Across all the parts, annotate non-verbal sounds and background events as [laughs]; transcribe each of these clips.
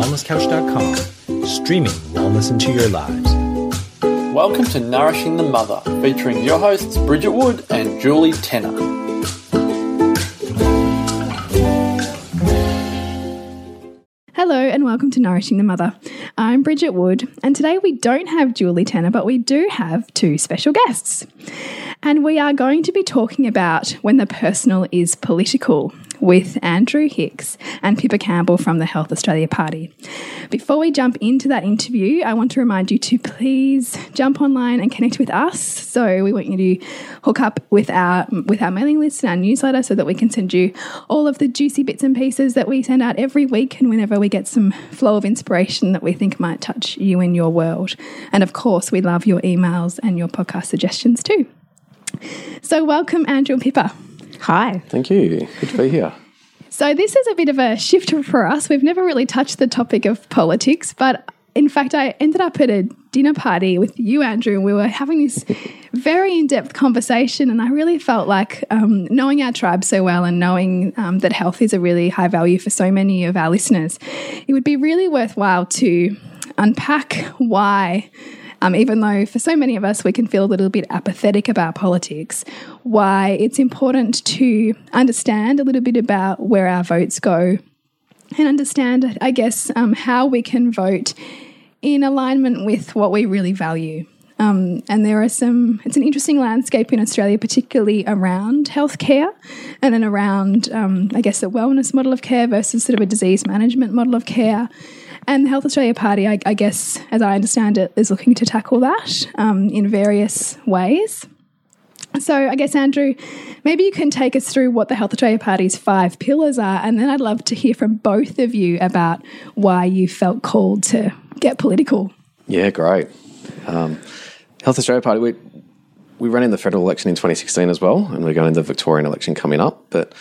wellnesscouch.com, streaming wellness into your lives. Welcome to Nourishing the Mother, featuring your hosts Bridget Wood and Julie Tenner. Hello and welcome to Nourishing the Mother. I'm Bridget Wood, and today we don't have Julie Tenner, but we do have two special guests. And we are going to be talking about when the personal is political with Andrew Hicks and Pippa Campbell from the Health Australia Party. Before we jump into that interview, I want to remind you to please jump online and connect with us. So we want you to hook up with our with our mailing list and our newsletter so that we can send you all of the juicy bits and pieces that we send out every week and whenever we get some flow of inspiration that we think might touch you in your world. And of course, we love your emails and your podcast suggestions too. So welcome Andrew and Pippa. Hi. Thank you. Good to be here. So, this is a bit of a shift for us. We've never really touched the topic of politics, but in fact, I ended up at a dinner party with you, Andrew, and we were having this very in depth conversation. And I really felt like um, knowing our tribe so well and knowing um, that health is a really high value for so many of our listeners, it would be really worthwhile to unpack why um, even though for so many of us we can feel a little bit apathetic about politics, why it's important to understand a little bit about where our votes go and understand, I guess, um, how we can vote in alignment with what we really value. Um, and there are some, it's an interesting landscape in Australia, particularly around healthcare and then around, um, I guess, a wellness model of care versus sort of a disease management model of care. And the Health Australia Party, I, I guess, as I understand it, is looking to tackle that um, in various ways. So, I guess, Andrew, maybe you can take us through what the Health Australia Party's five pillars are, and then I'd love to hear from both of you about why you felt called to get political. Yeah, great. Um, Health Australia Party, we, we ran in the federal election in 2016 as well, and we're going to the Victorian election coming up. But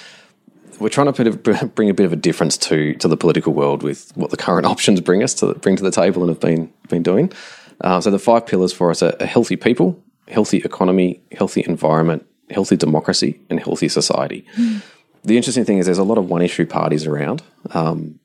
we're trying to [laughs] bring a bit of a difference to to the political world with what the current [laughs] options bring us to bring to the table and have been been doing. Uh, so the five pillars for us are, healthy people, healthy economy, healthy environment, healthy democracy, and healthy society. Mm. The interesting thing is there's a lot of one issue parties around, um,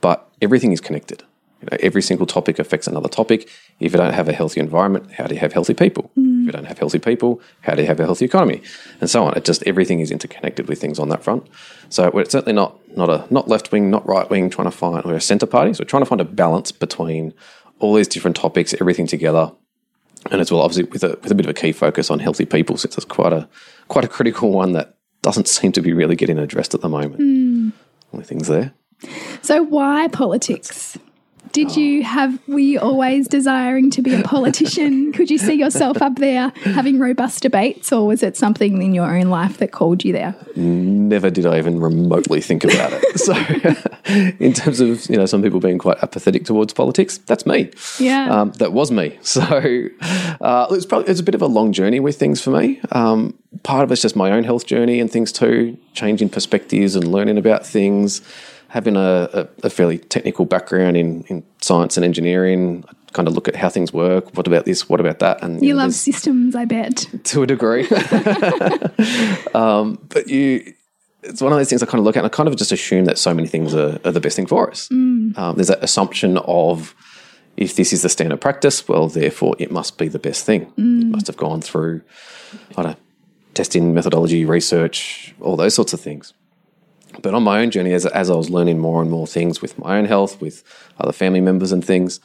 but everything is connected. You know, every single topic affects another topic. If you don't have a healthy environment, how do you have healthy people? Mm. If you don't have healthy people, how do you have a healthy economy? And so on. It just everything is interconnected with things on that front. So we're certainly not not a not left wing, not right wing, trying to find we're a centre party. So we're trying to find a balance between all these different topics, everything together. And as well, obviously, with a with a bit of a key focus on healthy people, since it's quite a quite a critical one that doesn't seem to be really getting addressed at the moment. Mm. Only things there. So why politics? Did you have, were you always desiring to be a politician? [laughs] Could you see yourself up there having robust debates, or was it something in your own life that called you there? Never did I even remotely think about it. [laughs] so, [laughs] in terms of, you know, some people being quite apathetic towards politics, that's me. Yeah. Um, that was me. So, uh, it was probably, it's a bit of a long journey with things for me. Um, part of it's just my own health journey and things too, changing perspectives and learning about things having a, a, a, fairly technical background in, in science and engineering, I kind of look at how things work. What about this? What about that? And you, you know, love systems, I bet, to a degree. [laughs] um, but you, it's one of those things I kind of look at, and I kind of just assume that so many things are, are the best thing for us. Mm. Um, there's that assumption of if this is the standard practice, well, therefore it must be the best thing. Mm. It must have gone through, I don't know, testing methodology, research, all those sorts of things. But on my own journey, as, as I was learning more and more things with my own health, with other family members and things,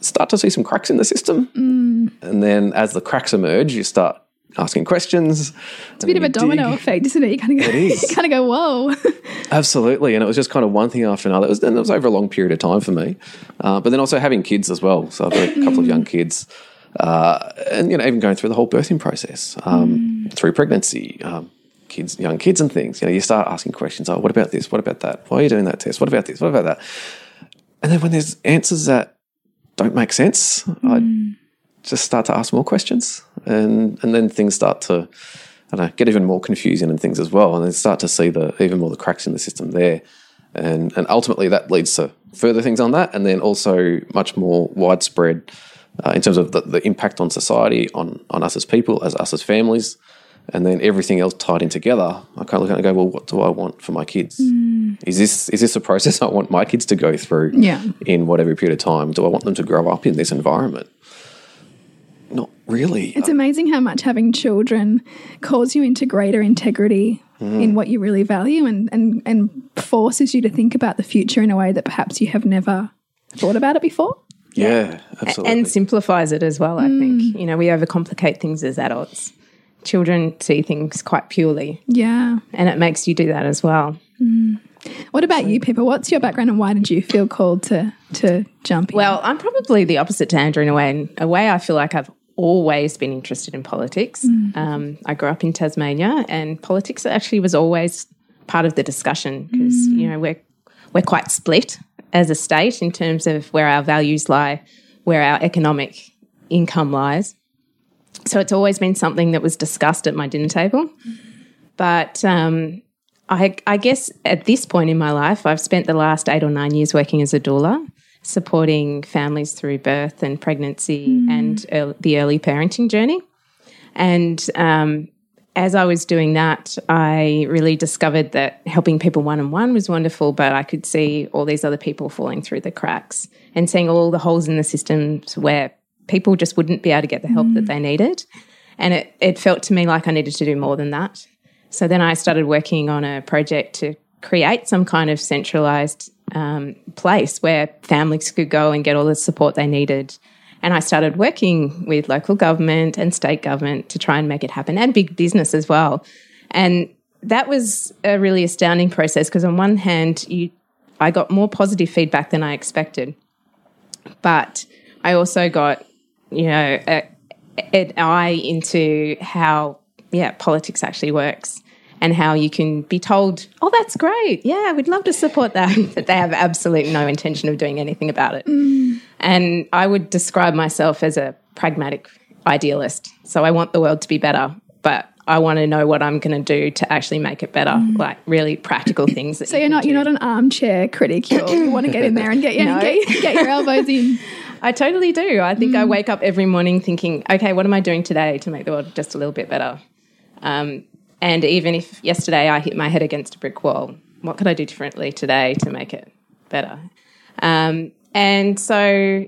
start to see some cracks in the system. Mm. And then as the cracks emerge, you start asking questions. It's a bit of a domino dig. effect, isn't it? You kind of go, it is. [laughs] you kind of go, whoa. [laughs] Absolutely. And it was just kind of one thing after another. It was, and it was over a long period of time for me. Uh, but then also having kids as well. So I've got a couple of young kids. Uh, and, you know, even going through the whole birthing process, um, mm. through pregnancy, um, kids, young kids and things, you know, you start asking questions. Oh, what about this? What about that? Why are you doing that test? What about this? What about that? And then when there's answers that don't make sense, mm. I just start to ask more questions, and and then things start to, I don't know, get even more confusing and things as well, and then start to see the even more the cracks in the system there, and and ultimately that leads to further things on that, and then also much more widespread uh, in terms of the, the impact on society, on on us as people, as us as families and then everything else tied in together, I kind of look at it and go, well, what do I want for my kids? Mm. Is this is this a process [laughs] I want my kids to go through Yeah. in whatever period of time? Do I want them to grow up in this environment? Not really. It's amazing how much having children calls you into greater integrity mm. in what you really value and, and, and forces you to think about the future in a way that perhaps you have never thought about it before. yeah, absolutely. and simplifies it as well. I think mm. you know we overcomplicate things as adults. Children see things quite purely, Yeah. and it makes you do that as well. Mm. What about you, Pippa? What's your background and why did you feel called to to jump in? Well, I'm probably the opposite to Andrew in a way. In a way, I feel like I've always been interested in politics. Mm. Um, I grew up in Tasmania, and politics actually was always part of the discussion because mm. you know we're we're quite split as a state in terms of where our values lie, where our economic income lies. So it's always been something that was discussed at my dinner table. But um, I, I guess at this point in my life, I've spent the last eight or nine years working as a doula, supporting families through birth and pregnancy and earl the early parenting journey. And um, as I was doing that, I really discovered that helping people one on one was wonderful, but I could see all these other people falling through the cracks and seeing all the holes in the systems where people just wouldn't be able to get the help that they needed. And it, it felt to me like I needed to do more than that. So then I started working on a project to create some kind of centralized um, place where families could go and get all the support they needed. And I started working with local government and state government to try and make it happen and big business as well. And that was a really astounding process because on one hand, you, I got more positive feedback than I expected. But I also got, you know, uh, a, an eye into how, yeah, politics actually works and how you can be told, oh, that's great. Yeah, we'd love to support that. [laughs] but they have absolutely no intention of doing anything about it. Mm. And I would describe myself as a pragmatic idealist. So I want the world to be better, but I want to know what I'm going to do to actually make it better, mm. like really practical [coughs] things. That so you're not you're not an armchair critic. You're, you want to get in there and get your [laughs] No. get, get your elbows in. [laughs] I totally do. I think I wake up every morning thinking, okay, what am I doing today to make the world just a little bit better? Um, and even if yesterday I hit my head against a brick wall, what could I do differently today to make it better? Um, and so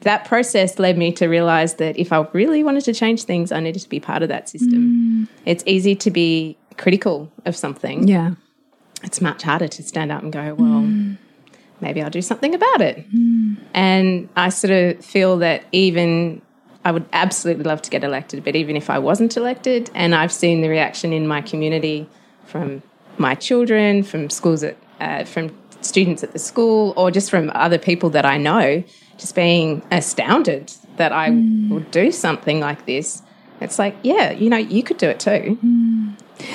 that process led me to realize that if I really wanted to change things, I needed to be part of that system. It's easy to be critical of something Yeah. it's much harder to stand up and go, well, maybe I'll do something about it. Hmm. And I sort of feel that even I would absolutely love to get elected, but even if I wasn't elected, and I've seen the reaction in my community from my children, from schools at, uh, from students at the school, or just from other people that I know, just being astounded that I hmm. would do something like this. It's like, yeah, you know, you could do it too. Hmm.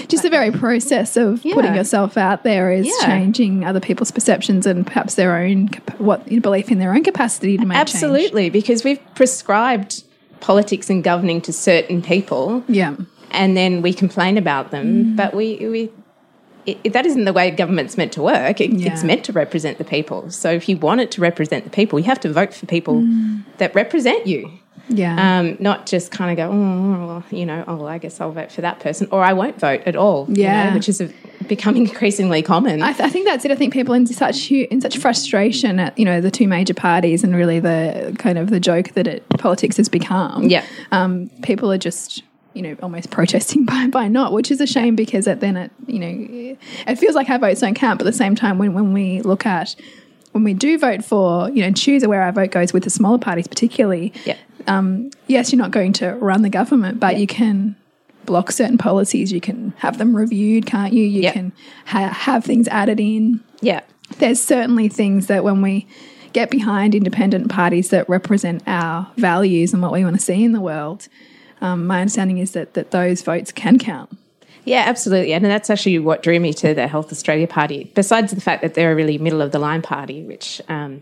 Just the very process of putting yourself out there is Yeah. changing other people's perceptions and perhaps their own what belief in their own capacity to make change. Absolutely, because we've prescribed politics and governing to certain people, Yeah. and then we complain about them. Mm. But we, we it, that isn't the way government's meant to work. It, It's meant to represent the people. So if you want it to represent the people, you have to vote for people mm. that represent you. Yeah. Um, not just kind of go, oh, well, you know, oh, well, I guess I'll vote for that person, or I won't vote at all. you Yeah. know, which is a, becoming [laughs] increasingly common. I, th- I think that's it. I think people in such in such frustration at you know the two major parties and really the kind of the joke that it politics has become. Yeah. um, people are just you know almost protesting [laughs] by by not, which is a shame because it, then it you know it feels like our votes don't count. But at the same time, when when we look at when we do vote for you know choose where our vote goes with the smaller parties, particularly. yeah. Yes, you're not going to run the government, but you can block certain policies. You can have them reviewed, can't you? You Yeah. can ha- have things added in Yeah. there's certainly things that when we get behind independent parties that represent our values and what we want to see in the world, um, my understanding is that, that those votes can count. Yeah, absolutely. And that's actually what drew me to the Health Australia Party, besides the fact that they're a really middle of the line party, which um,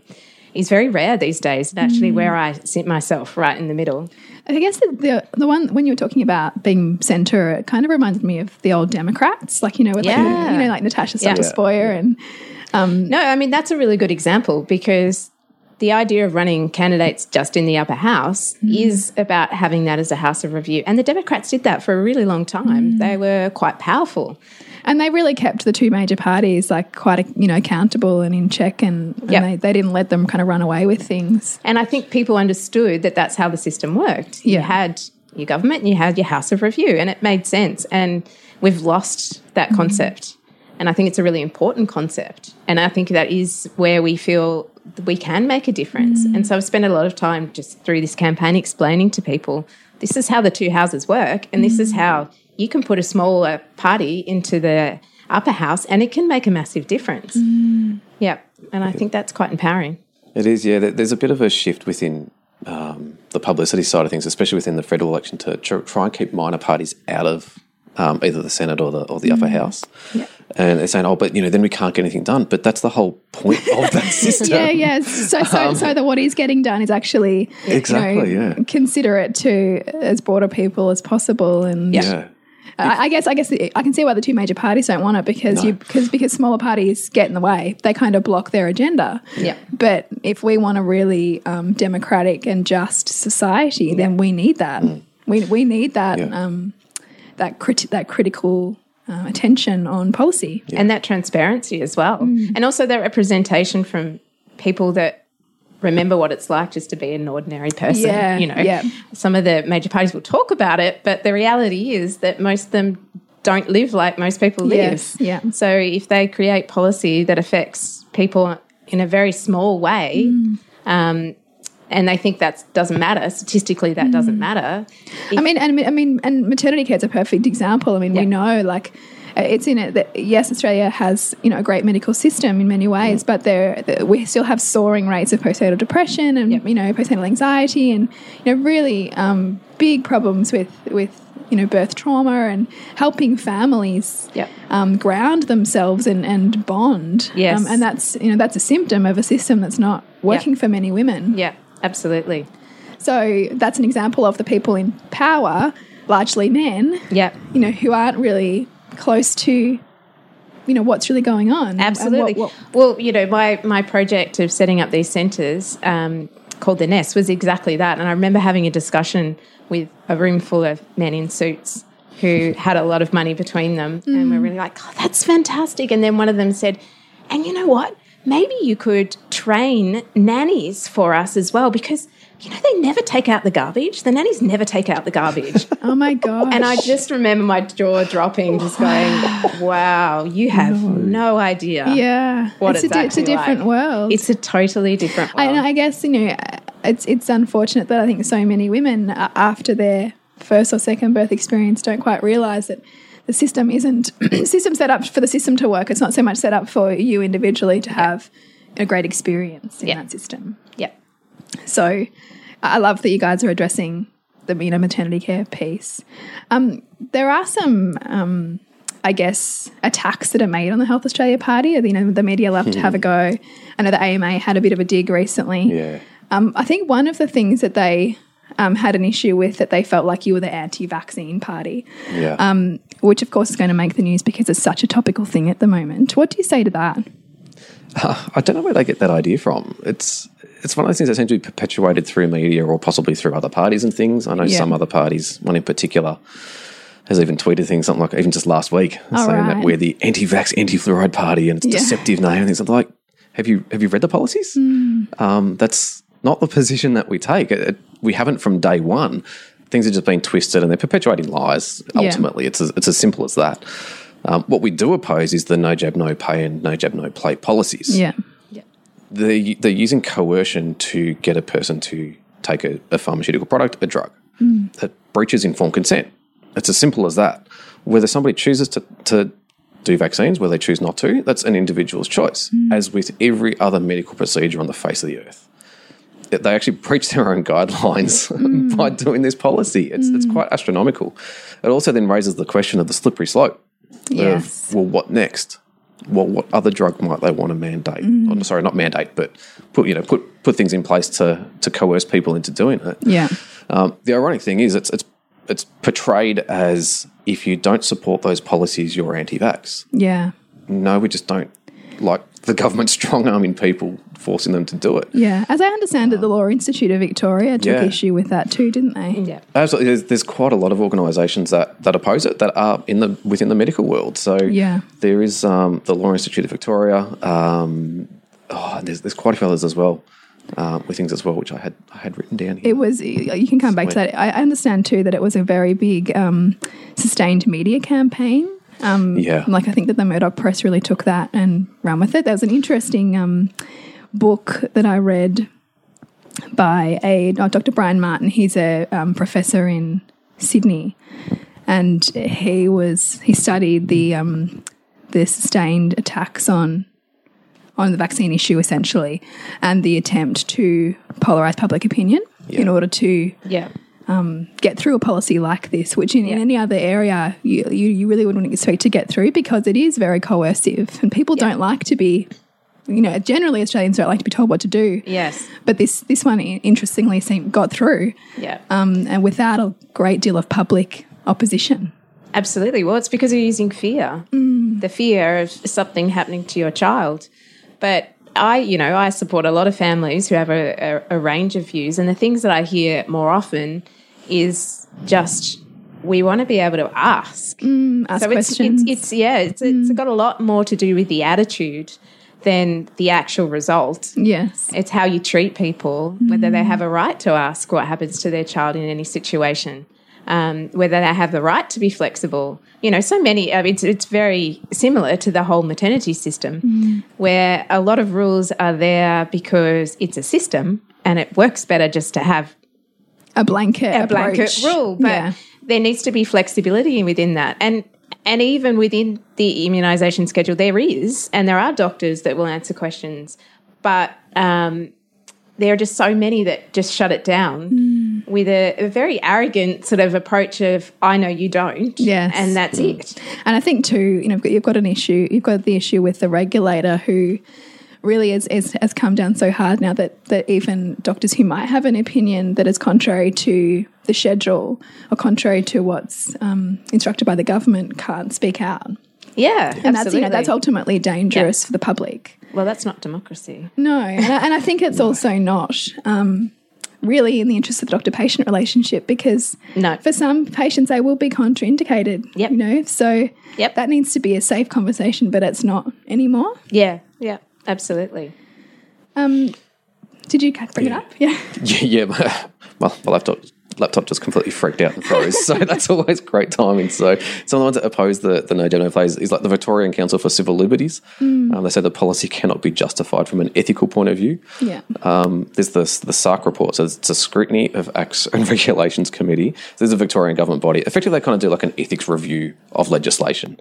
is very rare these days, and actually where I sit myself right in the middle. I guess the, the the one when you were talking about being centre, it kind of reminded me of the old Democrats, like you know, with like, Yeah. you know, like Natasha Yeah. Stott Despoja and No, I mean, that's a really good example because the idea of running candidates just in the upper house mm-hmm. is about having that as a house of review. And the Democrats did that for a really long time. Mm. They were quite powerful. And they really kept the two major parties like quite you know accountable and in check, and, and Yep. they, they didn't let them kind of run away with things. And I think people understood that that's how the system worked. You had your government and you had your house of review, and it made sense. And we've lost that mm-hmm. concept. And I think it's a really important concept. And I think that is where we feel we can make a difference. Mm. And so I've spent a lot of time just through this campaign explaining to people this is how the two houses work, and this is mm. how you can put a smaller party into the upper house, and it can make a massive difference. Mm. Yeah. And I think that's quite empowering. It is, yeah. There's a bit of a shift within um, the publicity side of things, especially within the federal election, to tr- try and keep minor parties out of um, either the Senate or the or the upper house. And they're saying, "Oh, but you know, then we can't get anything done." But that's the whole point of that [laughs] system. Yeah, yeah. So, so, so that what is getting done is actually you know, Exactly, yeah. considerate to as broader people as possible, and Yeah. I, I guess I guess I can see why the two major parties don't want it because you because because smaller parties get in the way. They kind of block their agenda. Yeah. But if we want a really um, democratic and just society, then we need that. We we need that Mm. Yeah. um, that crit- that critical uh, attention on policy. and that transparency as well. Mm. And also that representation from people that remember what it's like just to be an ordinary person. Yeah, you know, yeah. some of the major parties will talk about it, but the reality is that most of them don't live like most people live. Yes, yeah. So if they create policy that affects people in a very small way, Mm. um, and they think that doesn't matter statistically, that doesn't Mm. matter. I mean, and I mean, and maternity care is a perfect example. I mean, we know like uh, it's in it that yes, Australia has you know a great medical system in many ways, but there the, we still have soaring rates of postnatal depression and you know postnatal anxiety and you know really um, big problems with with you know birth trauma and helping families Yep. um, ground themselves and, and bond. Yes. um, and that's you know that's a symptom of a system that's not working for many women. Yeah, absolutely. So that's an example of the people in power, largely men, Yeah. you know, who aren't really close to, you know, what's really going on. and what- Absolutely. what- well, you know, my my project of setting up these centres um, called the Nest was exactly that, and I remember having a discussion with a room full of men in suits who [laughs] had a lot of money between them, and we're really like, "Oh, that's fantastic!" And then one of them said, "And you know what? Maybe you could train nannies for us as well, because." You know, they never take out the garbage. The nannies never take out the garbage. [laughs] oh my god! And I just remember my jaw dropping, just going, [sighs] wow, you have no idea yeah, what it's, it's, a, it's a different like. world. It's a totally different world. I, and I guess you know, it's it's unfortunate that I think so many women after their first or second birth experience don't quite realize that the system isn't [clears throat] system set up for the system to work. It's not so much set up for you individually to have a great experience in Yeah. that system. yeah. So I love that you guys are addressing the you know maternity care piece. Um, there are some, um, I guess, attacks that are made on the Health Australia Party. You know, the media love to have a go. I know the AMA had a bit of a dig recently. Yeah. Um, I think one of the things that they um, had an issue with that they felt like you were the anti-vaccine party, Yeah. um, which of course is going to make the news because it's such a topical thing at the moment. What do you say to that? [sighs] I don't know where they get that idea from. It's it's one of those things that seem to be perpetuated through media or possibly through other parties and things. I know Yeah. some other parties, one in particular, has even tweeted things something like even just last week Oh, saying right. that we're the anti-vax, anti-fluoride party and it's Yeah. deceptive name and things. I'm like, have you have you read the policies? Hmm. Um, that's not the position that we take. It, it- we haven't from day one. Things are just being twisted and they're perpetuating lies. Yeah. Ultimately, it's as, it's as simple as that. Um, what we do oppose is the no jab, no pay and no jab, no play policies Yeah. they they're using coercion to get a person to take a, a pharmaceutical product, a drug that breaches informed consent. It's as simple as that. Whether somebody chooses to, to do vaccines, whether they choose not to, that's an individual's choice. As with every other medical procedure on the face of the earth, That they actually [laughs] breach their own guidelines hmm. by doing this policy. It's it's hmm. quite astronomical. It also then raises the question of the slippery slope. Yes. Of, well, what next? Well, what other drug might they want to mandate? Oh, sorry, not mandate, but put you know put put things in place to to coerce people into doing it. Yeah. Um, the ironic thing is, it's it's it's portrayed as if you don't support those policies, you're anti-vax. Yeah. No, we just don't like the government strong arming people, forcing them to do it. Yeah, as I understand it, the Law Institute of Victoria took Yeah. issue with that too, didn't they? Yeah. Absolutely, there's, there's quite a lot of organisations that, that oppose it that are in the within the medical world. So Yeah. there is um, the Law Institute of Victoria. Um, oh, there's there's quite a few others as well uh, with things as well, which I had I had written down here. It was. You can come back to that. I I understand too that it was a very big, um, sustained media campaign. Um, Yeah. like I think that the Murdoch Press really took that and ran with it. There was an interesting um, book that I read by a uh, Dr. Brian Martin. He's a um, professor in Sydney, and he was he studied the um, the sustained attacks on on the vaccine issue essentially, and the attempt to polarize public opinion in order to Yeah. Get through a policy like this, which in, in any other area you, you, you really wouldn't expect to get through because it is very coercive and people don't like to be, you know, generally Australians don't like to be told what to do. Yes. But this this one interestingly seemed got through, Yeah. um, and without a great deal of public opposition. Absolutely. Well, it's because you're using fear, the fear of something happening to your child. But I, you know, I support a lot of families who have a, a, a range of views, and the things that I hear more often is just we want to be able to ask. Mm, ask so it's, it's it's yeah, it's it's mm. got a lot more to do with the attitude than the actual result. yes, It's how you treat people, whether they have a right to ask what happens to their child in any situation, um, whether they have the right to be flexible. You know, so many, I mean, it's, it's very similar to the whole maternity system, mm. where a lot of rules are there because it's a system and it works better just to have a blanket a blanket approach. rule, but yeah. there needs to be flexibility within that. And and even within the immunisation schedule, there is, and there are doctors that will answer questions, but um, there are just so many that just shut it down Mm. with a, a very arrogant sort of approach of "I know you don't," Yes. and that's it. And I think too, you know, you've got an issue. You've got the issue with the regulator who really is, is, has come down so hard now that that even doctors who might have an opinion that is contrary to the schedule or contrary to what's um, instructed by the government can't speak out. Yeah, And that's you know that's ultimately dangerous for the public. well, that's not democracy. No, and I, and I think it's also not um, really in the interest of the doctor-patient relationship because No. for some patients they will be contraindicated. Yep. You know, so Yep. that needs to be a safe conversation, but it's not anymore. Yeah, yeah, absolutely. Um, did you bring it up? Yeah. [laughs] Yeah, yeah my, my, my laptop laptop just completely freaked out and froze. so [laughs] that's always great timing. So some of the ones that oppose the, the no demo plays is like the Victorian Council for Civil Liberties. Um, they say the policy cannot be justified from an ethical point of view. Yeah. Um, there's this the SARC report, so it's a scrutiny of acts and [laughs] regulations committee. So there's a Victorian government body. Effectively, they kind of do like an ethics review of legislation.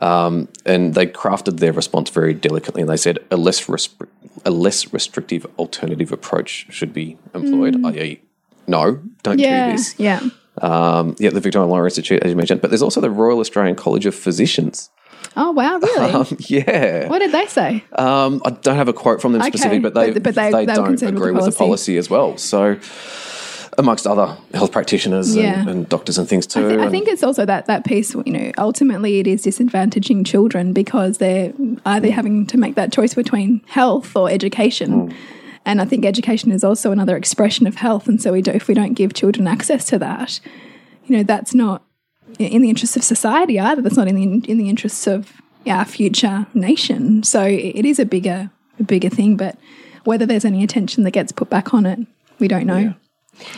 Um, and they crafted their response very delicately, and they said a less a less restrictive alternative approach should be employed. I.e., no, don't Yeah. do this. Yeah. Um, yeah, the Victorian Law Institute, as you mentioned, but there's also the Royal Australian College of Physicians. Oh wow, [laughs] really? Um, yeah, what did they say? um, I don't have a quote from them Okay, specifically, but they but- but they- they, they don't concerned with agree the with the policy as well. So, amongst other health practitioners Yeah. and, and doctors and things too. I, thi- I think it's also that that piece. You know, ultimately, it is disadvantaging children because they're either having to make that choice between health or education. Mm. And I think education is also another expression of health. And so, we do, if we don't give children access to that, you know, that's not in the interests of society either. That's not in the in the interests of our future nation. So it is a bigger a bigger thing. But whether there's any attention that gets put back on it, we don't know.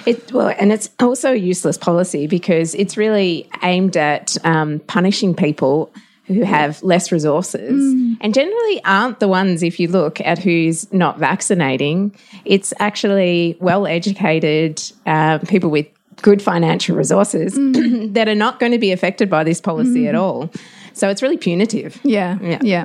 It well, and it's also a useless policy because it's really aimed at um, punishing people who have less resources, and generally aren't the ones. If you look at who's not vaccinating, it's actually well-educated uh, people with good financial resources [clears throat] that are not going to be affected by this policy at all. So it's really punitive. Yeah, Yeah. yeah.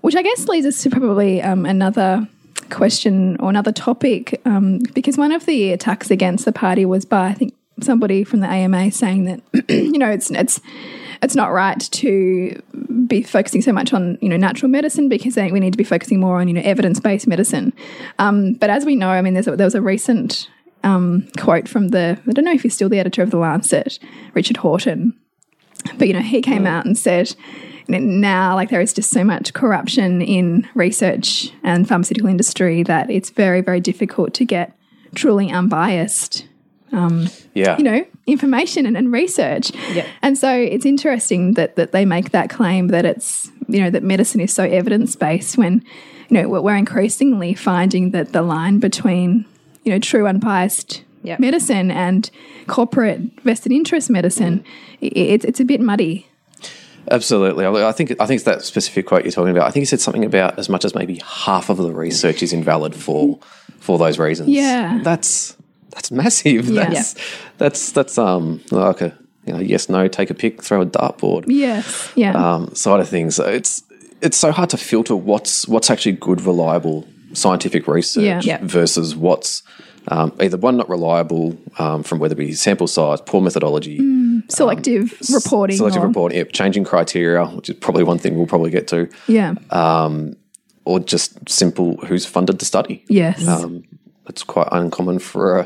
Which I guess leads us to probably um, another question or another topic, um, because one of the attacks against the party was by I think somebody from the AMA saying that [clears throat] you know it's it's it's not right to be focusing so much on you know natural medicine because they, we need to be focusing more on you know evidence based medicine. Um, but as we know, I mean, there's a, there was a recent um, quote from the I don't know if he's still the editor of the Lancet, Richard Horton, but you know he came out and said now like there is just so much corruption in research and pharmaceutical industry that it's very very difficult to get truly unbiased um, Yeah. you know information and, and research Yeah. and so it's interesting that that they make that claim that it's you know that medicine is so evidence based when you know we're we're increasingly finding that the line between you know true unbiased Yeah. medicine and corporate vested interest medicine mm-hmm. i it's it's a bit muddy Absolutely. I I think I think it's that specific quote you're talking about. I think he said something about as much as maybe half of the research is invalid for for those reasons. Yeah. That's that's massive. Yeah. That's that's that's um like a you know, yes, no, take a pick, throw a dartboard. yes yeah um, side of things. It's it's so hard to filter what's what's actually good, reliable scientific research Yeah. Yeah. versus what's um, either one not reliable um, from whether it be sample size, poor methodology, selective reporting selective or- reporting, yeah, changing criteria, which is probably one thing we'll probably get to, yeah. Um, or just simple who's funded the study. yes. Um, it's quite uncommon for a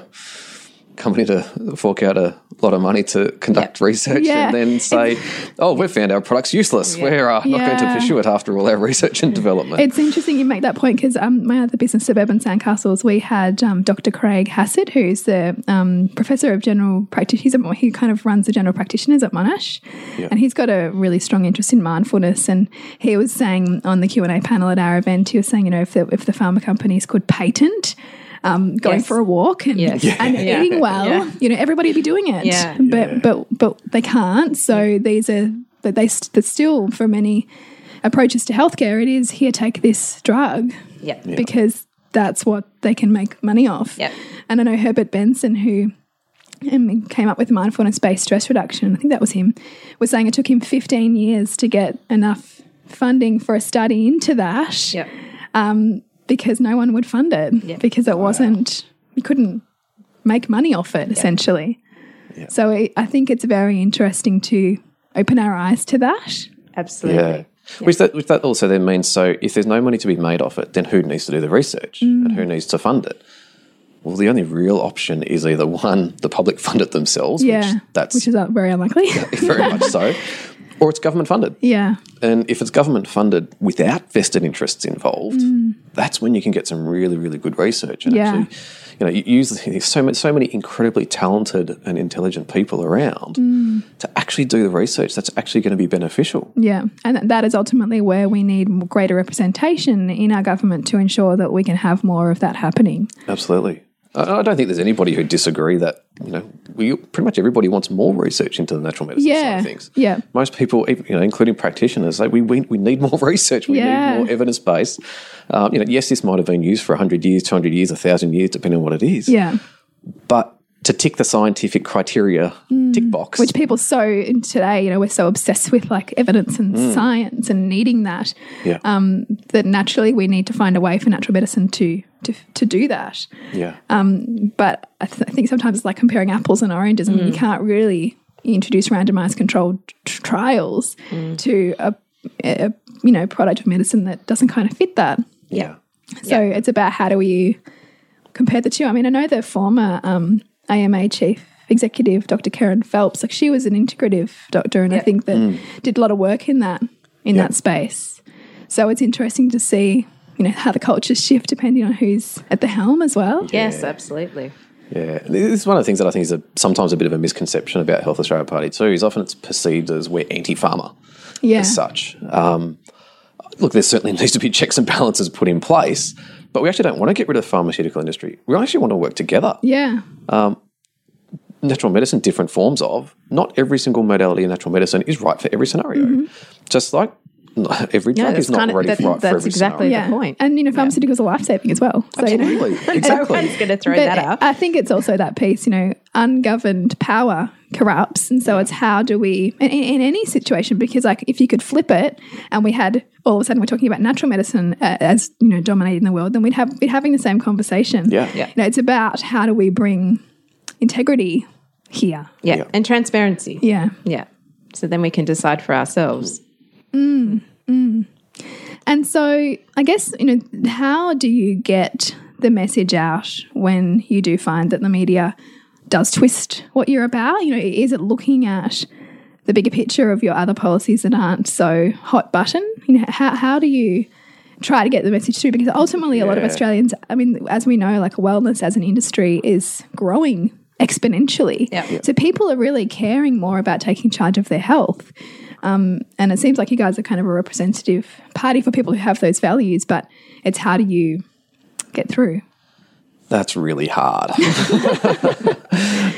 company to fork out a lot of money to conduct research Yeah. and then [laughs] say, "Oh, we've found our product's useless. We're uh, not going to pursue it after all our research and development." It's interesting you make that point because um, my other business, Suburban Sandcastles, we had um, Dr. Craig Hassed, who's the um, professor of general practice. A, he kind of runs the general practitioners at Monash, and he's got a really strong interest in mindfulness. And he was saying on the Q and A panel at our event, he was saying, you know, if the, if the pharma companies could patent. Um, going Yes. for a walk and, Yes. [laughs] and Yeah. eating well, Yeah. you know, everybody would be doing it. Yeah. But but but they can't. So these are that they st- that still for many approaches to healthcare, it is here take this drug Yeah. because that's what they can make money off. Yep. And I know Herbert Benson, who um, came up with mindfulness based stress reduction, I think that was him, was saying it took him 15 years to get enough funding for a study into that Yeah. Because no one would fund it Yeah. because it wasn't, you couldn't make money off it essentially. So it, I think it's very interesting to open our eyes to that. Absolutely. yeah. Which that which that also then means so if there's no money to be made off it, then who needs to do the research Mm. and who needs to fund it? Well, the only real option is either one, the public fund it themselves, Yeah. which that's which is uh, very unlikely. [laughs] very much so, [laughs] or it's government funded. yeah. And if it's government funded without vested interests involved, that's when you can get some really, really good research. And Mm. Yeah. actually, you know, you use there's so many, so many incredibly talented and intelligent people around Mm. to actually do the research that's actually going to be beneficial. Yeah, and that is ultimately where we need greater representation in our government to ensure that we can have more of that happening. Absolutely. I I don't think there's anybody who disagree that you know we pretty much everybody wants more research into the natural medicine side Yeah, of things. yeah. most people, you know, including practitioners, say we we, we need more [laughs] research. We Yeah. need more evidence based. Um, you know, yes, this might have been used for hundred years, two hundred years, thousand years, depending on what it is. Yeah, But to tick the scientific criteria tick box, Mm. which people so today, you know, we're so obsessed with like evidence and science and needing that yeah, um, that naturally we need to find a way for natural medicine to to to do that. yeah, But I, th- I think sometimes it's like comparing apples and oranges, and you can't really introduce randomized controlled trials to a, a you know product of medicine that doesn't kind of fit that. yeah, So it's about how do we compare the two. I mean, I know the former um, AMA chief executive, Dr. Kerryn Phelps, like she was an integrative doctor, and I think that did a lot of work in that in Yeah. that space. So it's interesting to see, you know, how the cultures shift depending on who's at the helm as well. Yes, absolutely. yeah. And This is one of the things that I think is a, sometimes a bit of a misconception about Health Australia Party too. Is often it's perceived as we're anti-pharma. Yeah. as such. Um, look, there certainly [laughs] needs to be checks and balances put in place, but we actually don't want to get rid of the pharmaceutical industry. We actually want to work together. Yeah. Um, natural medicine, different forms of, not every single modality in natural medicine is right for every scenario. Mm-hmm. Just like every drug is not kind of- ready that- right for that's every exactly scenario. Yeah. point. And, you know, pharmaceuticals are life saving as well. So, you know, Absolutely, [laughs] exactly. Everyone's going to throw But that up. I think it's also that piece, you know, ungoverned power corrupts. And so it's how do we, in, in any situation, because like if you could flip it and we had all of a sudden we're talking about natural medicine uh, as, you know, dominating the world, then we'd have, be having the same conversation. Yeah. Yeah. You know, it's about how do we bring integrity here. yeah. Yeah. And transparency. Yeah. Yeah. So then we can decide for ourselves. And so I guess, you know, how do you get the message out when you do find that the media does twist what you're about? You know, is it looking at the bigger picture of your other policies that aren't so hot button? You know, how how do you try to get the message through? Because ultimately, a lot of Australians, I mean, as we know, like wellness as an industry is growing exponentially. Yeah. Yeah. So people are really caring more about taking charge of their health. Um, and it seems like you guys are kind of a representative party for people who have those values, but it's how do you get through? That's really hard.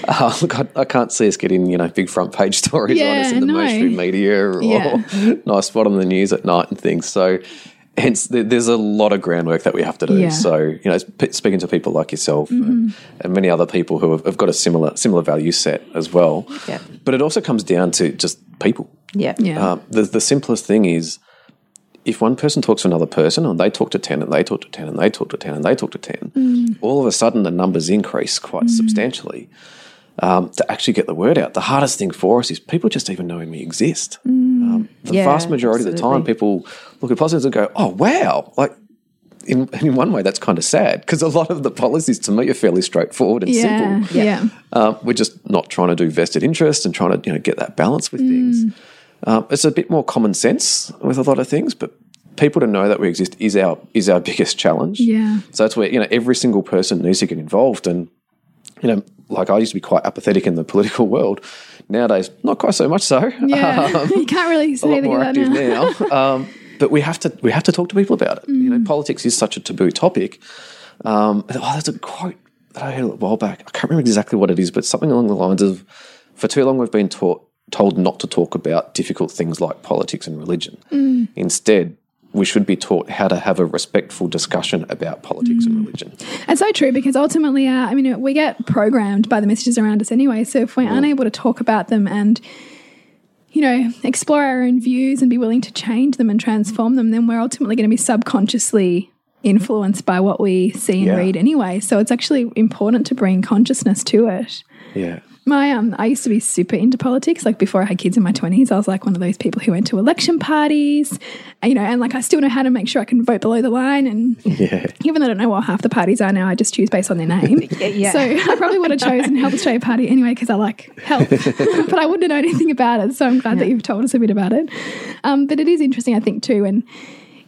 Uh, look, I, I can't see us getting you know big front page [laughs] stories on us in the no. mainstream media or [laughs] Yeah. [laughs] nice spot on the news at night and things. So, hence there, there's a lot of groundwork that we have to do. Yeah. Mm-hmm. So, you know, sp- speaking to people like yourself and, and many other people who have, have got a similar similar value set as well. Yeah. But it also comes down to just people. Yeah. Yeah. Um, the, the simplest thing is if one person talks to another person and they talk to 10 and they talk to 10 and they talk to 10 and they talk to 10, all of a sudden the numbers increase quite substantially um, to actually get the word out. The hardest thing for us is people just even knowing we exist. Um, the Yeah, vast majority of the time, people look at policies and go, oh, wow. Like, in, in one way, that's kind of sad because a lot of the policies to me are fairly straightforward and Yeah. simple. Yeah. Um, we're just not trying to do vested interest and trying to you know get that balance with things. Um, it's a bit more common sense with a lot of things, but people to know that we exist is our is our [laughs] biggest challenge. Yeah. So that's where you know every single person needs to get involved, and you know, like I used to be quite apathetic in the [laughs] political world. Nowadays, not quite so much so. Yeah. [laughs] you can't really a say lot that more active now. now. um, but we have to we have to talk to people about it. You know, politics is such a taboo topic. Um, oh, there's a quote that I heard a while back. I can't remember exactly what it is, but something along the lines of, "For too long, we've been taught told not to talk about difficult things like politics and religion. Instead." We should be taught how to have a respectful discussion about politics and religion. And so true because ultimately, uh, I mean, we get programmed by the messages around us anyway. So if we're unable to talk about them and, you know, explore our own views and be willing to change them and transform them, then we're ultimately going to be subconsciously influenced by what we see and Yeah. read anyway. So it's actually important to bring consciousness to it. Yeah. My um, I used to be super into politics. Like before I had kids in my twenties, I was like one of those people who went to election parties, and, you know, and like I still know how to make sure I can vote below the line. And Yeah. even though I don't know what half the parties are now, I just choose based on their name. [laughs] yeah. So I probably would have [laughs] chosen Health Australia Party anyway because I like health, [laughs] but I wouldn't have known anything about it. So I'm glad that you've told us a bit about it. Um, but it is interesting, I think, too, when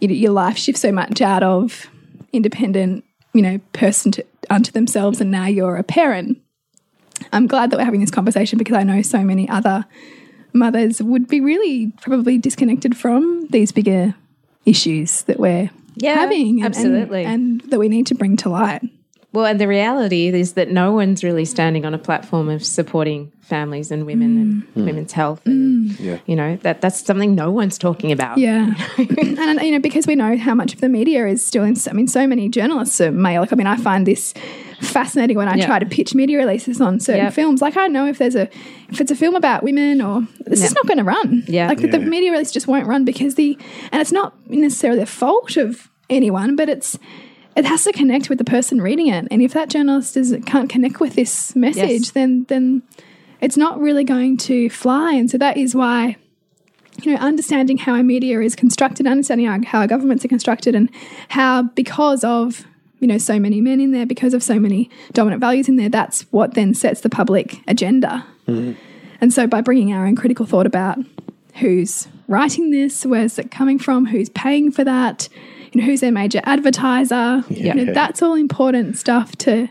you know, your life shifts so much out of independent, you know, person to unto themselves, and now you're a parent. I'm glad that we're having this conversation because I know so many other mothers would be really probably disconnected from these bigger issues that we're Yeah, having and, absolutely. and, and that we need to bring to light. Well, and the reality is that no one's really standing on a platform of supporting families and women and mm. Mm. women's health. And, mm. Yeah. you know, that that's something no one's talking about. Yeah, [laughs] and you know because we know how much of the media is still in. I mean, so many journalists are male. Like, I mean, I find this fascinating when I Yeah. try to pitch media releases on certain Yep. films. Like, I know if there's a if it's a film about women or this is Yeah. not going to run. Yeah. like the media release just won't run because the and it's not necessarily the fault of anyone, but it's. It has to connect with the person reading it, and if that journalist is, can't connect with this message, Yes. then then it's not really going to fly. And so that is why you know, understanding how our media is constructed, understanding how, how our governments are constructed, and how because of you know so many men in there, because of so many dominant values in there, that's what then sets the public agenda. Mm-hmm. And so, by bringing our own critical thought about who's writing this, where's it coming from, who's paying for that, you know, who's their major advertiser, you know, that's all important stuff to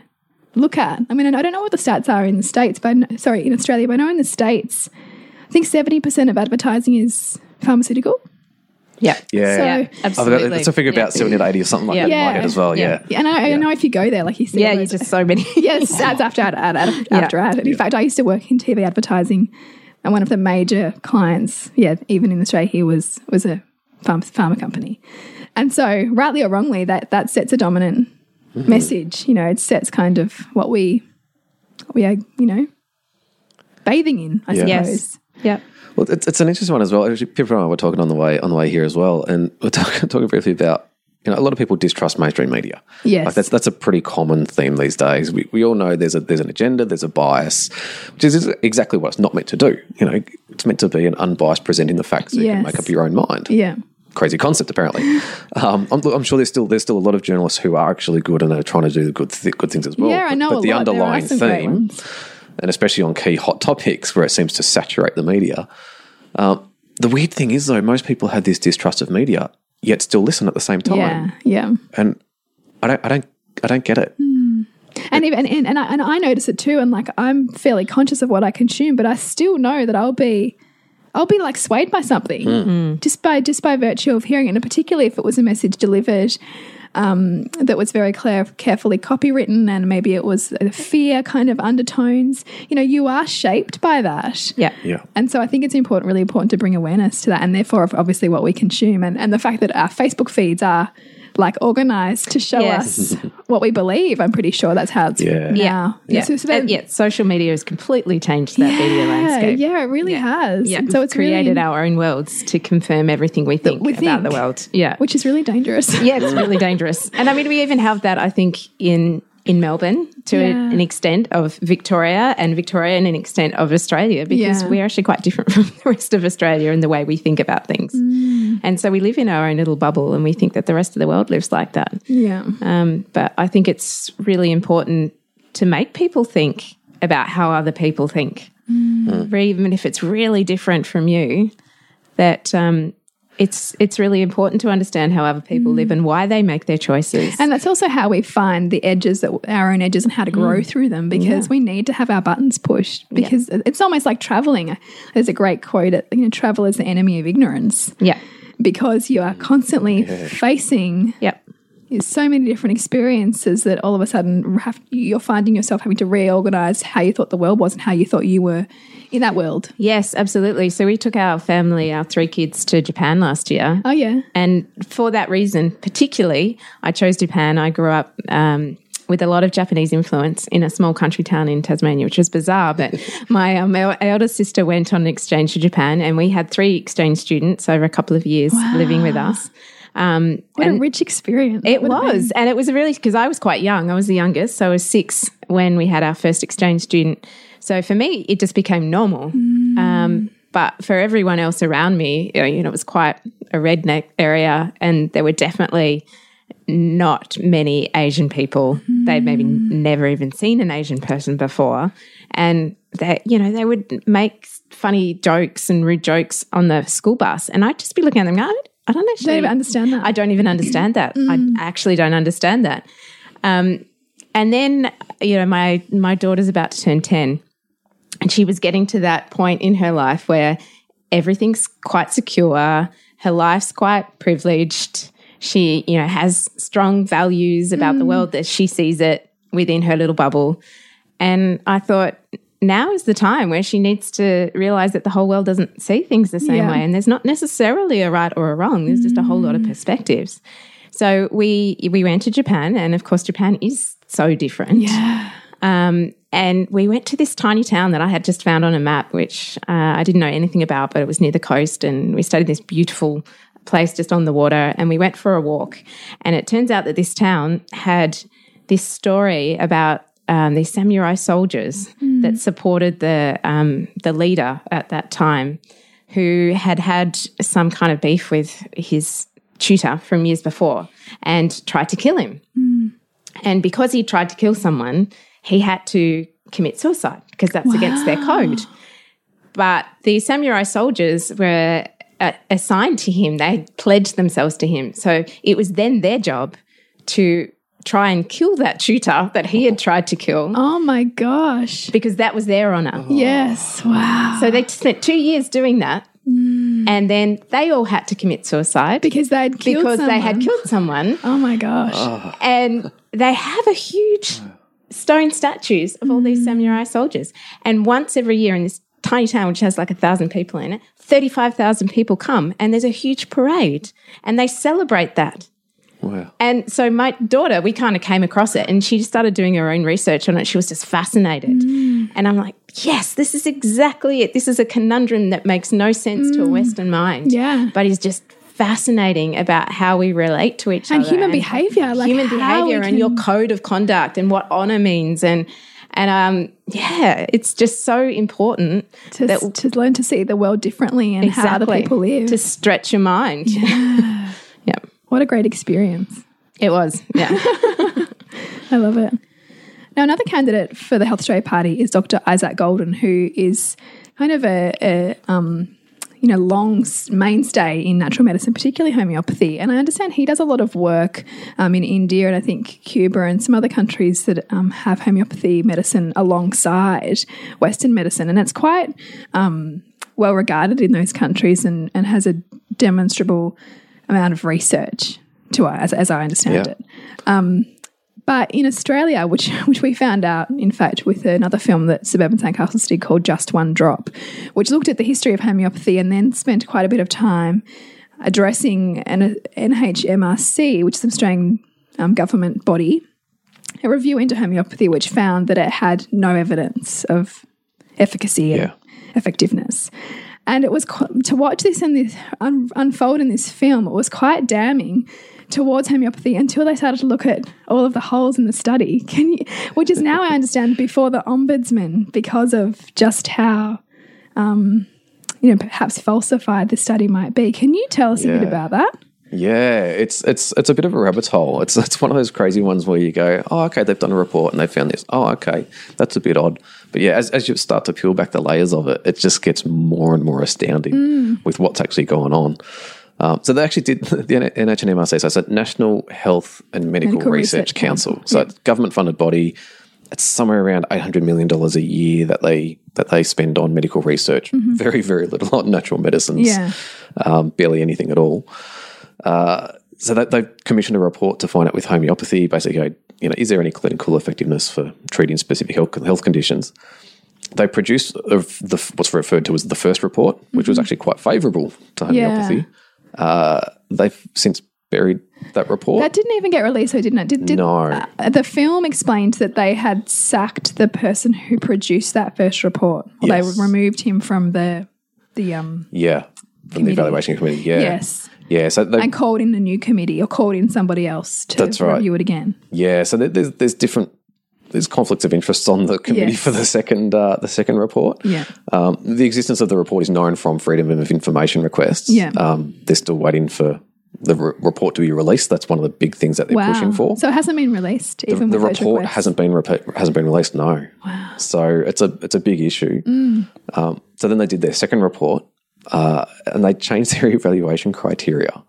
look at. I mean, I don't know what the stats are in the states, but I know- sorry, in Australia, but I know in the states. I think 70% of advertising is pharmaceutical. Yeah. Yeah. So- Yeah, absolutely. got, that's a figure about 70 to 80 or something like Yeah. that in my Yeah. head as well. Yeah. Yeah. Yeah, and I, I know if you go there, like you see, Yeah, all you just so many. [laughs] yes, ads after ad, ad, ad after ad. And in fact, I used to work in TV advertising, and one of the major clients, yeah, even in Australia here, was was a pharma, pharma company. And so, rightly or wrongly, that that sets a dominant mm-hmm. message. You know, it sets kind of what we what we are, you know, bathing in. I Yeah. suppose. Yes. Yeah. Well, it's, it's an interesting one as well. Actually, Pippa and I were talking on the way on the way here as well, and [laughs] we're talking, talking briefly about you know a lot of people distrust mainstream media. Yes. like that's that's a pretty common theme these days. We, we all know there's a there's an agenda, there's a bias, which is exactly what it's not meant to do. You know, it's meant to be an unbiased presenting the facts so you can make up your own mind. Yeah. Crazy concept, apparently. [laughs] um, I'm, I'm sure there's still there's still a lot of journalists who are actually good and are trying to do the good th- good things as well. Yeah, I know But, the lot. Underlying theme and especially on key hot topics where it seems to saturate the media, Um, the weird thing is, though, most people have this distrust of media, yet still listen at the same time, Yeah, yeah. and I don't, I don't, I don't get it. And even and, and I and I notice it too. And like I'm fairly conscious of what I consume, but I still know that I'll be I'll be like swayed by something just by just by virtue of hearing it, and particularly if it was a message delivered um, that was very clear, carefully copywritten, and maybe it was a fear kind of undertones. You know, you are shaped by that. Yeah. Yeah, And so I think it's important, really important to bring awareness to that, and therefore, obviously, what we consume, and, and the fact that our Facebook feeds are like organized to show Yes. us what we believe. I'm pretty sure that's how it's Yeah. now. Yeah. So it's And about- yeah. Social media has completely changed that media landscape. Yeah, it really has. Yeah, And so it's created really, our own worlds to confirm everything we think we about the think. world. Yeah, which is really dangerous. yeah, it's really [laughs] dangerous. And I mean, we even have that. I think in in Melbourne to Yeah. an extent of Victoria and Victoria and an extent of Australia because Yeah. we're actually quite different [laughs] from the rest of Australia in the way we think about things. Mm. And so we live in our own little bubble and we think that the rest of the world lives like that. yeah. Um, but I think it's really important to make people think about how other people think, even if it's really different from you. That um, it's it's really important to understand how other people live mm. and why they make their choices. And that's also how we find the edges that our own edges and how to grow mm. through them because we need to have our buttons pushed because it's almost like traveling. Uh, there's a great quote at, you know, travel is the enemy of ignorance. Yeah, because you are constantly facing yep, so many different experiences that all of a sudden have, you're finding yourself having to reorganize how you thought the world was and how you thought you were in that world. yes, absolutely. So we took our family, our three kids, to Japan last year. Oh yeah. And for that reason, particularly, I chose Japan. I grew up um, with a lot of Japanese influence in a small country town in Tasmania, which was bizarre. But [laughs] my, um, elder sister went on an exchange to Japan, and we had three exchange students over a couple of years living with us. Um, What a rich experience. it was, and it was really because I was quite young. I was the youngest, so I was six when we had our first exchange student. So for me, it just became normal. Um, but for everyone else around me, you know, it was quite a redneck area, and there were definitely not many Asian people. They'd maybe never even seen an Asian person before, and that, you know, they would make funny jokes and rude jokes on the school bus, and I'd just be looking at them. going, I don't actually Don't even understand that. I don't even understand that. I actually don't understand that. Um, and then, you know, my my daughter's about to turn ten, and she was getting to that point in her life where everything's quite secure. Her life's quite privileged. She, you know, has strong values about the world that she sees it within her little bubble. And I thought, now is the time where she needs to realize that the whole world doesn't see things the same Yeah. way. And there's not necessarily a right or a wrong, there's just a whole lot of perspectives. So we we went to Japan, and of course, Japan is so different. Yeah. Um, and we went to this tiny town that I had just found on a map, which uh, I didn't know anything about, but it was near the coast. And we stayed in this beautiful place just on the water. And we went for a walk. And it turns out that this town had this story about um, these samurai soldiers that supported the um, the leader at that time, who had had some kind of beef with his tutor from years before and tried to kill him. And because he tried to kill someone, he had to commit suicide because that's against their code. But the samurai soldiers were uh, assigned to him, they pledged themselves to him. So it was then their job to try and kill that tutor that he had tried to kill Oh my gosh. because that was their honor. Oh. Yes. Wow. So they spent two years doing that. Mm. And then they all had to commit suicide Because they'd killed because they had killed someone Oh my gosh. and they have a huge stone statues of all these mm. samurai soldiers. And once every year in this tiny town, which has like a thousand people in it, 35,000 people come and there's a huge parade and they celebrate that. Wow. And so my daughter, we kind of came across it and she just started doing her own research on it. She was just fascinated. And I'm like, yes, this is exactly it. This is a conundrum that makes no sense to a Western mind. Yeah. But is just fascinating about how we relate to each other. And other. human behavior, like human how we behavior and your code of conduct and what honor means. And, and um, yeah, it's just so important to, that to learn to see the world differently and how other people live. to stretch your mind. Yeah. What a great experience. It was. Yeah. [laughs] I love it. Now, another candidate for the Health Australia Party is Dr. Isaac Golden, who is kind of a, a um, you know, long mainstay in natural medicine, particularly homeopathy. And I understand he does a lot of work um, in India and I think Cuba and some other countries that um, have homeopathy medicine alongside Western medicine. And it's quite um, well regarded in those countries and, and has a demonstrable amount of research to us, as, as I understand Yeah. it. But in Australia, which [laughs] which we found out, in fact, with another film that Suburban Sandcastles did called Just One Drop, which looked at the history of homeopathy and then spent quite a bit of time addressing an NHMRC, which is an Australian um, government body, a review into homeopathy, which found that it had no evidence of efficacy Yeah. and effectiveness. And it was to watch this and this un- unfold in this film. It was quite damning towards homeopathy until they started to look at all of the holes in the study. [laughs] Can you, which is now I understand before the ombudsman because of just how, um, you know, perhaps falsified the study might be. Can you tell us a bit about that? Yeah, it's it's it's a bit of a rabbit hole. It's it's one of those crazy ones where you go, oh, okay, they've done a report and they found this. Oh, okay, that's a bit odd. But yeah, as, as you start to peel back the layers of it, it just gets more and more astounding with what's actually going on. Um, so they actually did [laughs] the NHMRC, so it's a National Health and Medical, Medical Research, Research Council. Council, So yeah. it's a government funded body. It's somewhere around eight hundred million dollars a year that they that they spend on medical research. Very very little on natural medicines Yeah. um, barely anything at all. Uh, so that they've commissioned a report to find out with homeopathy, basically, you know, is there any clinical effectiveness for treating specific health, health conditions? They produced the, what's referred to as the first report, which was actually quite favourable to Yeah. homeopathy. Uh, they've since buried that report. That didn't even get released, though, didn't it? Did, did, No. uh, the film explained that they had sacked the person who produced that first report. Yes. They removed him from the the um yeah, from Committee. the evaluation committee. Yeah, yes, yeah. So they, and called in a new committee or called in somebody else to That's right. review it again. Yeah, so there's there's different there's conflicts of interest on the committee Yes. for the second uh, the second report. Yeah. um, the existence of the report is known from freedom of information requests. Yeah. um, they're still waiting for the re- report to be released. That's one of the big things that they're Wow. pushing for. So it hasn't been released, even the report hasn't been hasn't been released. No. Wow. So it's a it's a big issue. Mm. Um, so then they did their second report, uh, and they changed their [laughs] evaluation criteria.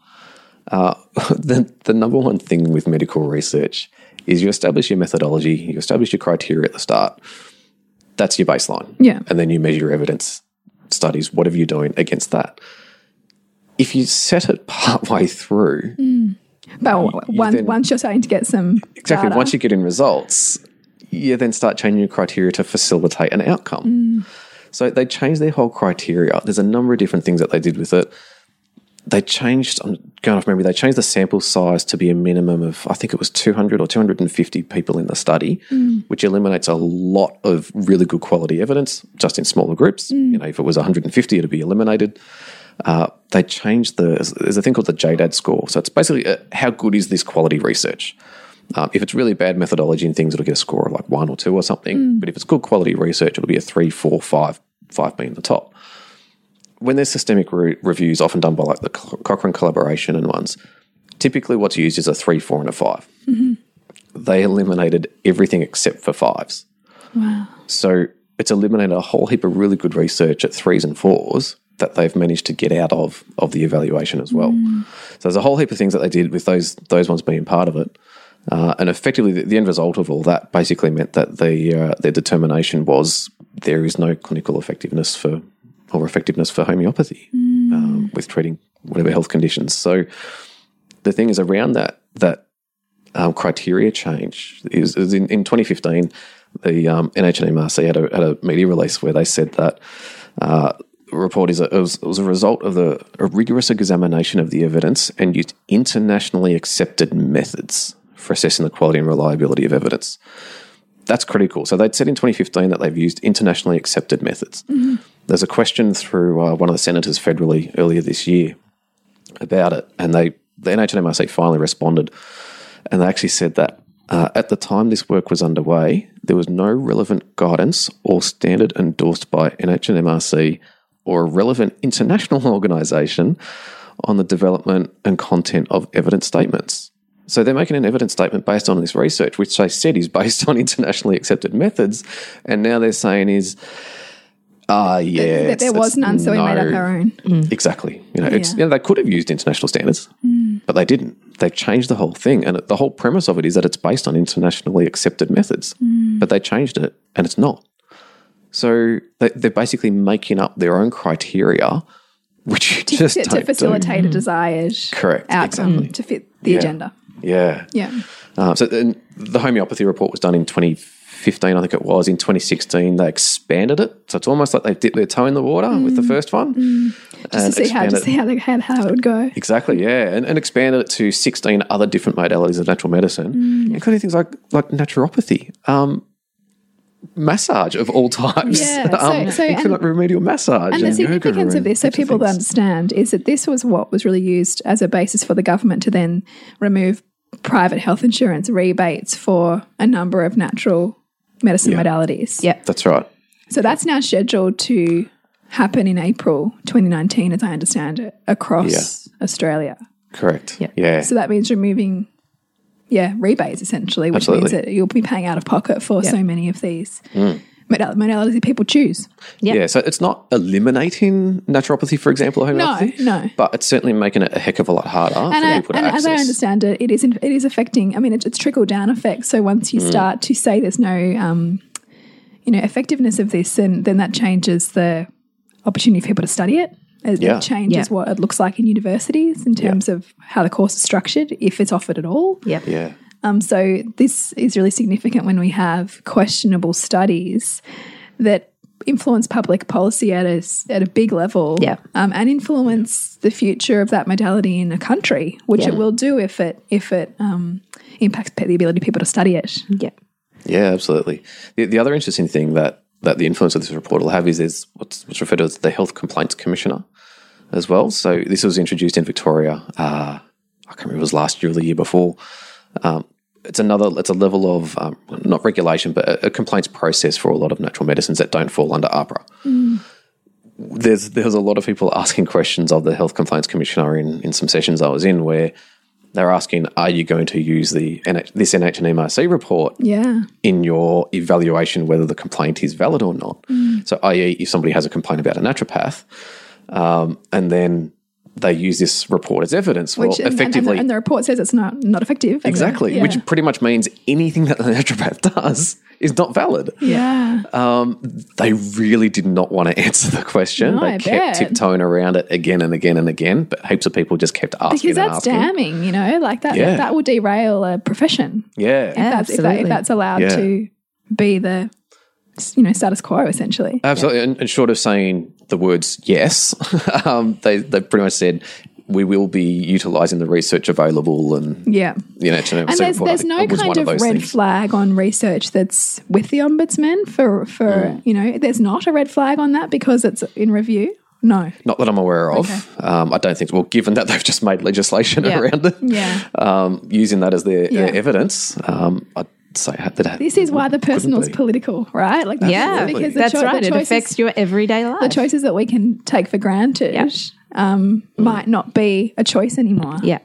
Uh, [laughs] the the number one thing with medical research is you establish your methodology, you establish your criteria at the start. That's your baseline. Yeah. And then you measure your evidence studies. What are you doing against that? If you set it part way through, But w- once, then- once you're starting to get some Exactly. data, Once you get in results, you then start changing your criteria to facilitate an outcome. So they changed their whole criteria. There's a number of different things that they did with it. They changed, I'm going off memory, they changed the sample size to be a minimum of, I think it was 200 or 250 people in the study, which eliminates a lot of really good quality evidence just in smaller groups. You know, if it was 150, it'd be eliminated. Uh, they changed the, there's a thing called the Jadad score. So it's basically uh, how good is this quality research? Um, if it's really bad methodology and things, it'll get a score of like one or two or something. Mm. But if it's good quality research, it'll be a three, four, five, five being the top. When there's systemic re- reviews, often done by like the Co- Cochrane collaboration and ones, typically what's used is a three, four, and a 5 mm-hmm. They eliminated everything except for fives. wow. So it's eliminated a whole heap of really good research at threes and fours that they've managed to get out of of the evaluation as well. Mm. So there's a whole heap of things that they did with those those ones being part of it. Uh, and effectively, the, the end result of all that basically meant that the uh, their determination was there is no clinical effectiveness for or effectiveness for homeopathy um, with treating whatever health conditions. So the thing is around that that um, criteria change is, is in, in 2015, the um, NHMRC had a, had a media release where they said that uh, the report is a, it, was, it was a result of the a rigorous examination of the evidence and used internationally accepted methods for assessing the quality and reliability of evidence. That's critical. So they'd said in 2015 that they've used internationally accepted methods. There's a question through uh, one of the senators federally earlier this year about it, and they the NHMRC finally responded, and they actually said that uh, at the time this work was underway, there was no relevant guidance or standard endorsed by NHMRC or a relevant international [laughs] organisation on the development and content of evidence statements. So they're making an evidence statement based on this research, which they said is based on [laughs] internationally accepted methods, and now they're saying is Ah, yeah. that it's- there was none, so we made up our own. Mm. Exactly. You know, it's Yeah. you know, they could have used international standards, mm. but they didn't. They changed the whole thing, and the whole premise of it is that it's based on internationally accepted methods. Mm. But they changed it, and it's not. So they, they're basically making up their own criteria, which you just to, don't to do. facilitate a mm-hmm. desired Correct, outcome exactly. to fit the agenda. Yeah. Yeah. Uh, so then the homeopathy report was done in 2015, I think it was. In 2016, they expanded it. So it's almost like they dipped their toe in the water with the first one. Just to see how to see how, they, how, how it would go. Exactly, yeah, and, and expanded it to sixteen other different modalities of natural medicine, including things like like naturopathy, um, massage of all types, Yeah, [laughs] so- um, so- including and- like remedial massage And the yoga significance of this, so people things. understand, is that this was what was really used as a basis for the government to then remove private health insurance rebates for a number of natural medicine modalities. Yep. That's right. So that's now scheduled to happen in April 2019, as I understand it, across Australia. Correct. Yep. Yeah. So that means removing, yeah, rebates essentially, which means that you'll be paying out of pocket for so many of these Mm. modal- modalities that people choose. Yep. Yeah, so it's not eliminating naturopathy, for example, or homeopathy. no. But it's certainly making it a heck of a lot harder and, for I, people to and access. as I understand it, it is it is affecting. I mean, it's, it's trickle down effect. So once Mm. you start to say there's no, um, you know, effectiveness of this, then then that changes the opportunity for people to study it. It, Yeah. it changes Yeah. what it looks like in universities in terms of how the course is structured, if it's offered at all. Yep. yeah. Um, so this is really significant when we have questionable studies that influence public policy at a, s- at a big level Yeah. um, and influence the future of that modality in a country, which Yeah. it will do if it if it um, impacts the ability of people to study it. Yep. Yeah, absolutely. The, the other interesting thing that, that the influence of this report will have is there's what's, what's referred to as the Health Complaints Commissioner as well. So this was introduced in Victoria. Uh, I can't remember if it was last year or the year before. Um, it's another. It's a level of um, not regulation, but a, a complaints process for a lot of natural medicines that don't fall under AHPRA. There's there's a lot of people asking questions of the Health Complaints Commissioner in, in some sessions I was in where they're asking, "Are you going to use the NH, this NHMRC report Yeah. in your evaluation whether the complaint is valid or not. So, i.e., if somebody has a complaint about a naturopath, um, and then they use this report as evidence, well, Which and, and- effectively, and, the, and the report says it's not not effective. exactly, Yeah. which pretty much means anything that the naturopath [laughs] does is not valid. yeah. Um, They really did not want to [laughs] answer the question. No, they I kept bet. tiptoeing around it again and again and again, but heaps of people just kept asking because and that's asking. damning, you know, like that Yeah. that will derail a profession. Yeah. If that's, if, that, if that's allowed Yeah. to be the you know status quo essentially. Absolutely. And, and short of saying the words yes, [laughs] um, they, they pretty much said, we will be utilising the research available and, Yeah. you know, to And there's, there's no kind of red flag on research that's with the ombudsman for for Mm. you know there's not a red flag on that because it's in review. No. Not that I'm aware of. Um, I don't think, well, given that they've just made legislation [laughs] Yeah. around it, Yeah. um, using that as their, their evidence, um, I'd say that This is why the personal is political, right? Like Yeah. because the That's choi- right. The It choices, affects your everyday life. the choices that we can take for granted Yeah. um, might not be a choice anymore. yeah.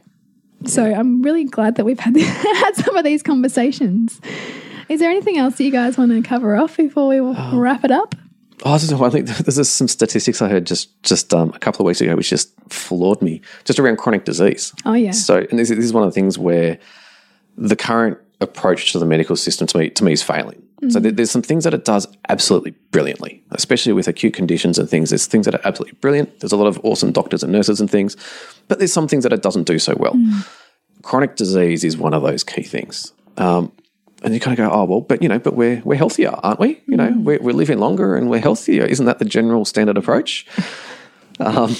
So I'm really glad that we've had [laughs] had some of these conversations. Is there anything else that you guys want to cover off before we Uh, wrap it up? Oh, this is one thing. [laughs] There's some statistics I heard just just um, a couple of weeks ago, which just floored me, just around chronic disease. Oh yeah. So, and this, this is one of the things where the current approach to the medical system to me to me is failing. So there, there's some things that it does absolutely brilliantly, especially with acute conditions and things. There's things that are absolutely brilliant. There's a lot of awesome doctors and nurses and things, but there's some things that it doesn't do so well. Chronic disease is one of those key things. Um, and you kind of go, oh well, but you know, but we're we're healthier, aren't we? You know, we're, we're living longer and we're healthier. Isn't that the general standard approach? [laughs] Um,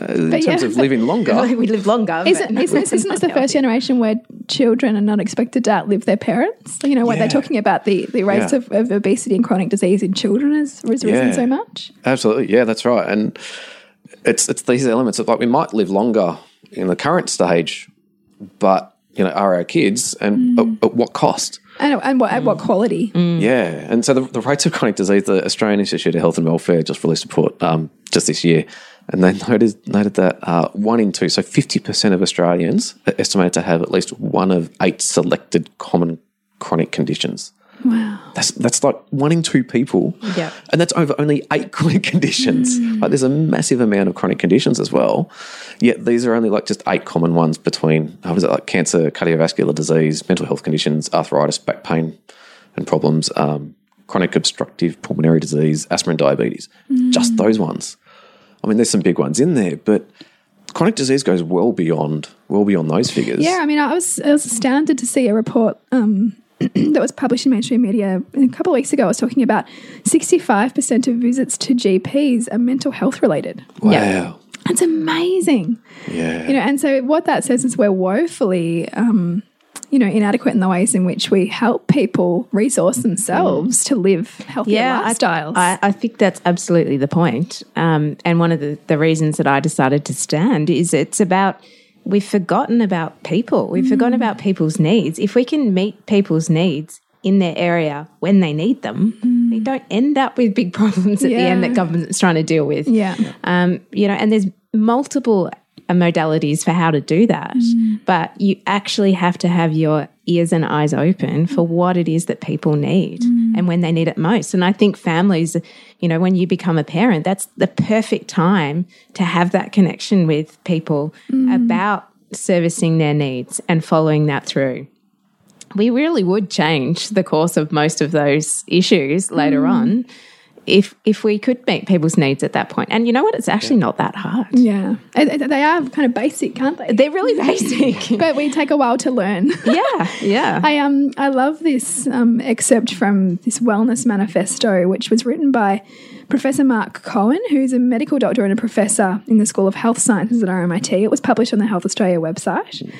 in But terms yeah, of living longer, [laughs] we live longer. Isn't, but- isn't, isn't this the first generation where children are not expected to outlive their parents? You know, when they're talking about the, the rates Yeah. of, of obesity and chronic disease in children has, has risen Yeah. so much. Absolutely, yeah, that's right. And it's it's these elements of like we might live longer in the current stage, but you know, are our kids, and Mm. at, at what cost? And, and what, at what quality? Yeah, and so the, the rates of chronic disease, the Australian Institute of Health and Welfare just released a report um, just this year, and they [laughs] noted noted that uh, one in two, so fifty percent of Australians are estimated to have at least one of eight selected common chronic conditions. Wow. That's that's like one in two people. Yeah. And that's over only eight [laughs] chronic conditions. Like there's a massive amount of chronic conditions as well. Yet these are only like just eight common ones between how is it like cancer, cardiovascular disease, mental health conditions, arthritis, back pain and problems, um, chronic obstructive pulmonary disease, asthma and diabetes. Just those ones. I mean, there's some big ones in there, but chronic disease goes well beyond well beyond those figures. Yeah, I mean, I was, I was astounded to see a report um, [clears throat] that was published in mainstream media a couple of weeks ago. I was talking about 65% of visits to GPs are mental health related. Wow. That's amazing. Yeah. You know, and so what that says is we're woefully, um, you know, inadequate in the ways in which we help people resource themselves to live healthier I- lifestyles. I, I think that's absolutely the point. Um, and one of the, the reasons that I decided to stand is it's about we've forgotten about people. We've forgotten about people's needs. If we can meet people's needs in their area when they need them, they don't end up with big [laughs] problems at the end that government's trying to deal with. yeah. Um, you know, and there's multiple modalities for how to do that, mm. but you actually have to have your ears and eyes open for what it is that people need mm. and when they need it most. And I think families, you know, when you become a parent, that's the perfect time to have that connection with people mm. about servicing their needs and following that through. We really would change the course of most of those issues later on if if we could meet people's needs at that point. And you know what? It's actually not that hard. Yeah. They are kind of basic, can't they? They're really [laughs] basic. [laughs] but we take a while to learn. [laughs] yeah, yeah. I um I love this um, excerpt from this wellness manifesto, which was written by Professor Marc Cohen, who's a medical doctor and a professor in the School of Health Sciences at RMIT. It was published on the Health Australia website.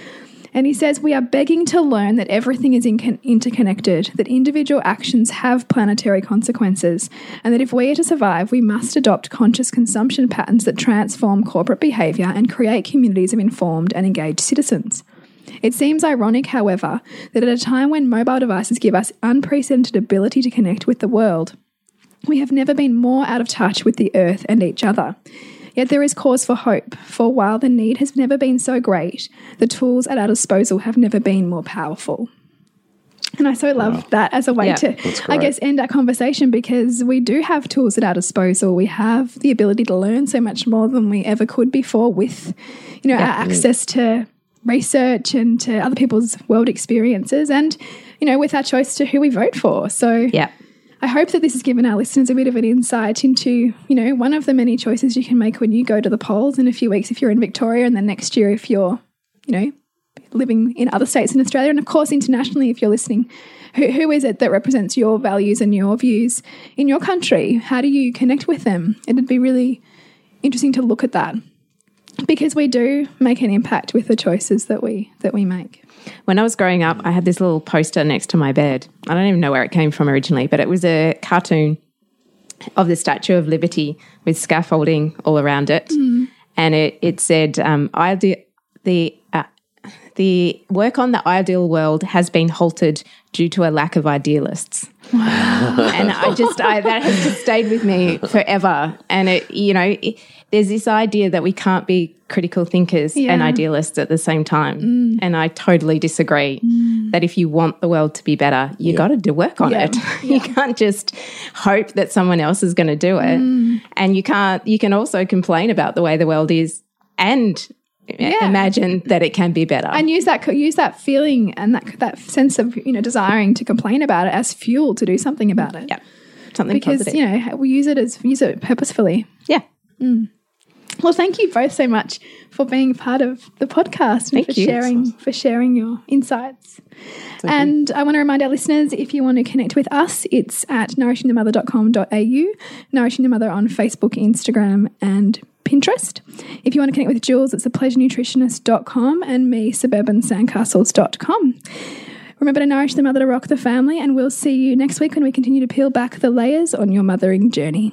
And he says, We are begging to learn that everything is in interconnected, that individual actions have planetary consequences, and that if we are to survive, we must adopt conscious consumption patterns that transform corporate behaviour and create communities of informed and engaged citizens. It seems ironic, however, that at a time when mobile devices give us unprecedented ability to connect with the world, we have never been more out of touch with the earth and each other. Yet there is cause for hope, for while the need has never been so great, the tools at our disposal have never been more powerful. And I so love that as a way Yeah. to, I guess, end our conversation because we do have tools at our disposal. We have the ability to learn so much more than we ever could before with, you know, our access to research and to other people's world experiences and, you know, with our choice to who we vote for. So yeah. I hope that this has given our listeners a bit of an insight into, you know, one of the many choices you can make when you go to the polls in a few weeks if you're in Victoria, and then next year if you're, you know, living in other states in Australia, and of course internationally if you're listening. Who, who is it that represents your values and your views in your country? How do you connect with them? It'd be really interesting to look at that because we do make an impact with the choices that we that we make. When I was growing up, I had this little poster next to my bed. I don't even know where it came from originally, but it was a cartoon of the Statue of Liberty with scaffolding all around it, and it it said, um, "Ide- the uh, the work on the ideal world has been halted due to a lack of idealists." [laughs] and I just I, that has just stayed with me forever. And it, you know, it, there's this idea that we can't be critical thinkers and idealists at the same time, mm. and I totally disagree. Mm. That if you want the world to be better, you got to do work on Yeah. it. [laughs] you can't just hope that someone else is going to do it, mm. and you can't. You can also complain about the way the world is and imagine that it can be better. and use that use that feeling and that that sense of you know desiring to complain about it as fuel to do something about it. yeah, something because positive. you know we use it as use it purposefully. yeah. Mm. Well, thank you both so much for being part of the podcast and Thank for you. sharing for sharing your insights. and I want to remind our listeners if you want to connect with us, it's at nourishingthemother.com.au, Nourishing the Mother on Facebook, Instagram, and Pinterest. If you want to connect with Jules, it's thepleasurenutritionist.com and me, suburbansandcastles.com. Remember to nourish the mother to rock the family, and we'll see you next week when we continue to peel back the layers on your mothering journey.